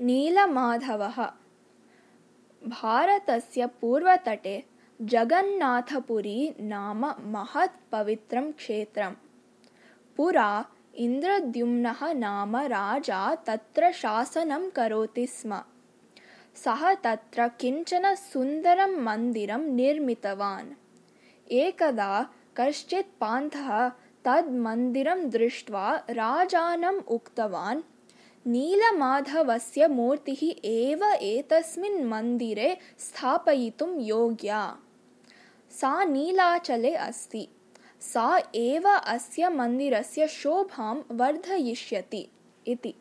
नीलमाधवः। भारतस्य पूर्वतटे जगन्नाथपुरी नाम महत् पवित्रं क्षेत्रम्। पुरा इन्द्रद्युम्नः नाम राजा तत्र शासनं करोति स्म। सः तत्र किञ्चन सुन्दरं मन्दिरं निर्मितवान्। एकदा कश्चित् पान्थः तद् मन्दिरं दृष्ट्वा राजानम् उक्तवान् नीलमाधवस्य मूर्तिः एव एतस्मिन् मन्दिरे स्थापयितुं योग्या। सा नीलाचले अस्ति। सा एव अस्य मन्दिरस्य शोभां वर्धयिष्यति इति।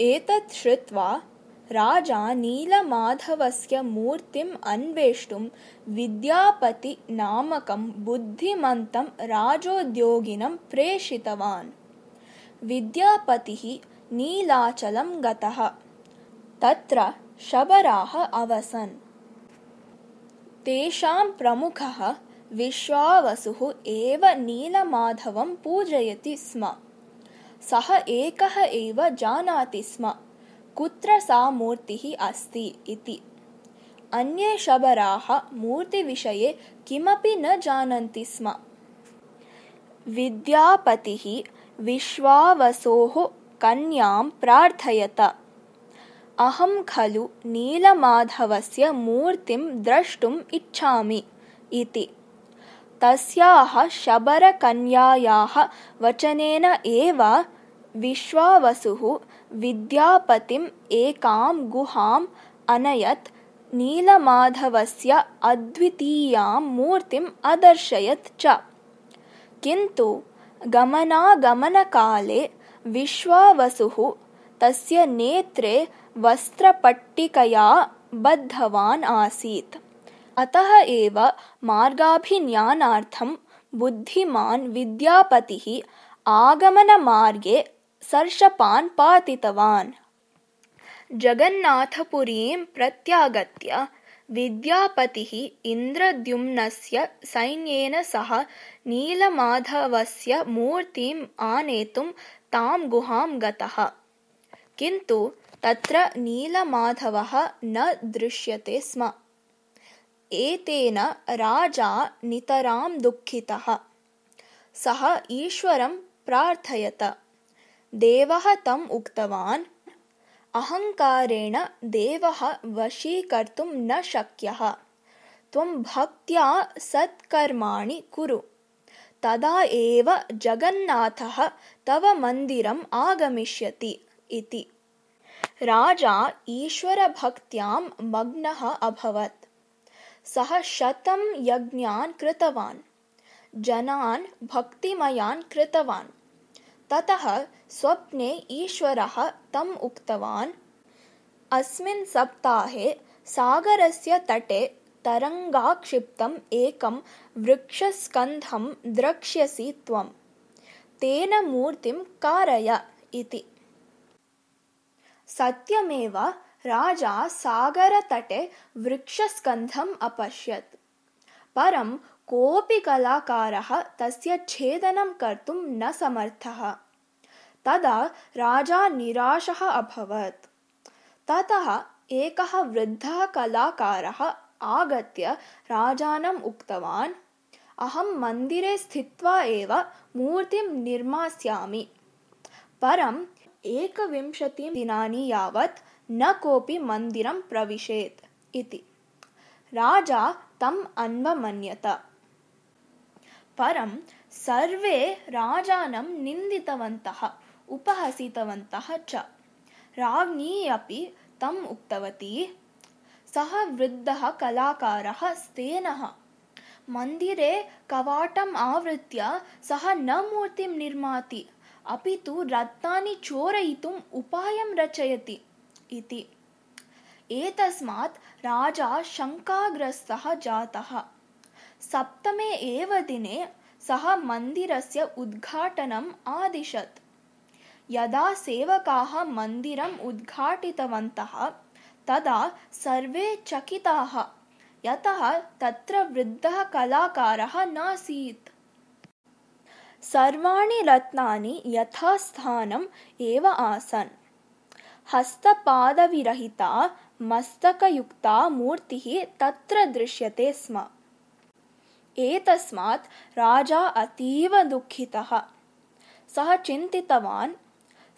एतत् श्रुत्वा राजा नीलमाधवस्य मूर्तिम् अन्वेष्टुं विद्यापतिनामकं बुद्धिमन्तं राजोद्योगिनं प्रेषितवान्। विद्यापतिः नीलाचलं गतः। तत्र शबराः अवसन्। तेषां प्रमुखः विश्वावसुः एव नीलमाधवं पूजयति स्म। सः एकः एव जानाति स्म कुत्र सा मूर्तिः अस्ति इति। अन्ये शबराः मूर्तिविषये किमपि न जानन्ति स्म। विद्यापतिः विश्वावसोः कन्यां प्रार्थयत। अहं खलु नीलमाधवस्य मूर्तिं द्रष्टुम् इच्छामि इति। तस्याः शबरकन्यायाः वचनेन एव विश्वावसुः विद्यापतिम् एकां गुहाम् अनयत् नीलमाधवस्य अद्वितीयां मूर्तिम् अदर्शयत् च। किन्तु गमनागमनकाले विश्वावसुः तस्य नेत्रे वस्त्रपट्टिकया बद्धवान् आसीत्। अतः एव मार्गाभिज्ञानार्थं बुद्धिमान् विद्यापतिः आगमनमार्गे सर्षपान् पातितवान्। जगन्नाथपुरीं प्रत्यागत्य विद्यापतिः इन्द्रद्युम्नस्य सैन्येन सह नीलमाधवस्य मूर्तिम् आनेतुं तां गुहां गतः। किन्तु तत्र नीलमाधवः न दृश्यते स्म। एतेन राजा नितरां दुःखितः। सः ईश्वरं प्रार्थयत। देवः तम् उक्तवान् अहङ्कारेण देवः वशीकर्तुं न शक्यः। त्वं भक्त्या सत्कर्माणि कुरु। तदा एव जगन्नाथः तव मन्दिरम् आगमिष्यति इति। राजा ईश्वरभक्त्यां मग्नः अभवत्। सः शतं यज्ञान् कृतवान्। जनान् भक्तिमयान् कृतवान् ततः स्वप्ने ईश्वरः तम् उक्तवान्, अस्मिन् सप्ताहे सागरस्य तटे तरङ्गाक्षिप्तम् एकं वृक्षस्कन्धं द्रक्ष्यसि त्वं, तेन मूर्तिं कारय इति। सत्यमेव राजा सागरतटे वृक्षस्कन्धम् अपश्यत्, परं कोऽपि कलाकारः तस्य छेदनं कर्तुं न समर्थः। तदा राजा निराशः अभवत्। ततः एकः वृद्धः कलाकारः आगत्य राजानम् उक्तवान् अहं मन्दिरे स्थित्वा एव मूर्तिं निर्मास्यामि। परम् एकविंशतिः दिनानि यावत् न कोऽपि मन्दिरं प्रविशेत् इति। राजा तम् अन्वमन्यत परं सर्वे राजानं निन्दितवन्तः उपहसितवन्तः च। राज्ञी अपि तम् उक्तवती सः वृद्धः कलाकारः स्तेनः। मन्दिरे कवाटम् आवृत्य सः न मूर्तिं निर्माति अपि तु रत्नानि चोरयितुम् उपायं रचयति। इति। एतस्मात् राजा शङ्काग्रस्तः जातः सप्तमे एव दिने सः मन्दिरस्य उद्घाटनम् आदिशत्। यदा सेवकाः मन्दिरम् उद्घाटितवन्तः तदा सर्वे चकिताः यतः तत्र वृद्धः कलाकारः नासीत्। सर्वाणि रत्नानि यथास्थानम् एव आसन्। हस्तपादविरहिता मस्तकयुक्ता मूर्तिः तत्र दृश्यते स्म एतस्मात् राजा अतीव दुःखितः। सः चिन्तितवान्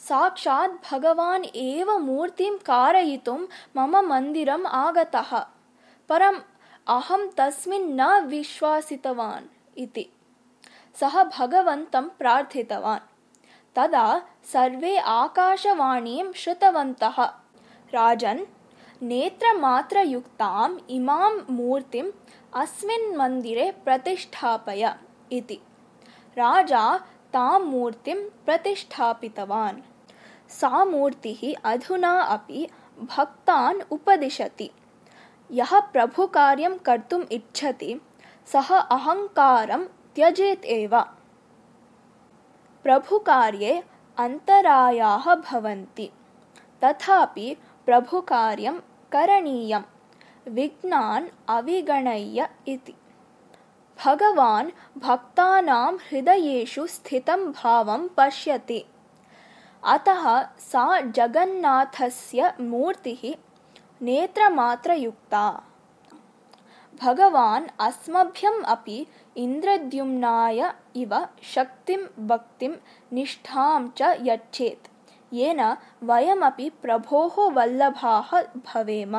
साक्षात् भगवान् एव मूर्तिं कारयितुं मम मन्दिरम् आगतः। परम् अहं तस्मिन् न विश्वासितवान् इति सः भगवन्तं प्रार्थितवान्। तदा सर्वे आकाशवाणीं श्रुतवन्तः। राजन् नेत्रमात्रयुक्ताम् इमां मूर्तिम् अस्मिन् मन्दिरे प्रतिष्ठापय इति। राजा तां मूर्तिं प्रतिष्ठापितवान्। सा मूर्तिः अधुना अपि भक्तान् उपदिशति। यः प्रभुकार्यं कर्तुम् इच्छति सः अहङ्कारं त्यजेत् एव। प्रभुकार्ये अन्तरायाः भवन्ति। तथापि प्रभुकार्यं करणीयं। विघ्नान् अविगणय्य इति। भगवान् भक्तानां हृदयेषु स्थितं भावं पश्यति। अतः सा जगन्नाथस्य मूर्तिः नेत्रमात्रयुक्ता। भगवान् अस्मभ्यम् अपि इन्द्रद्युम्नाय इव शक्तिं भक्तिं निष्ठां च यच्छेत् येन वयमपि प्रभोः वल्लभाः भवेम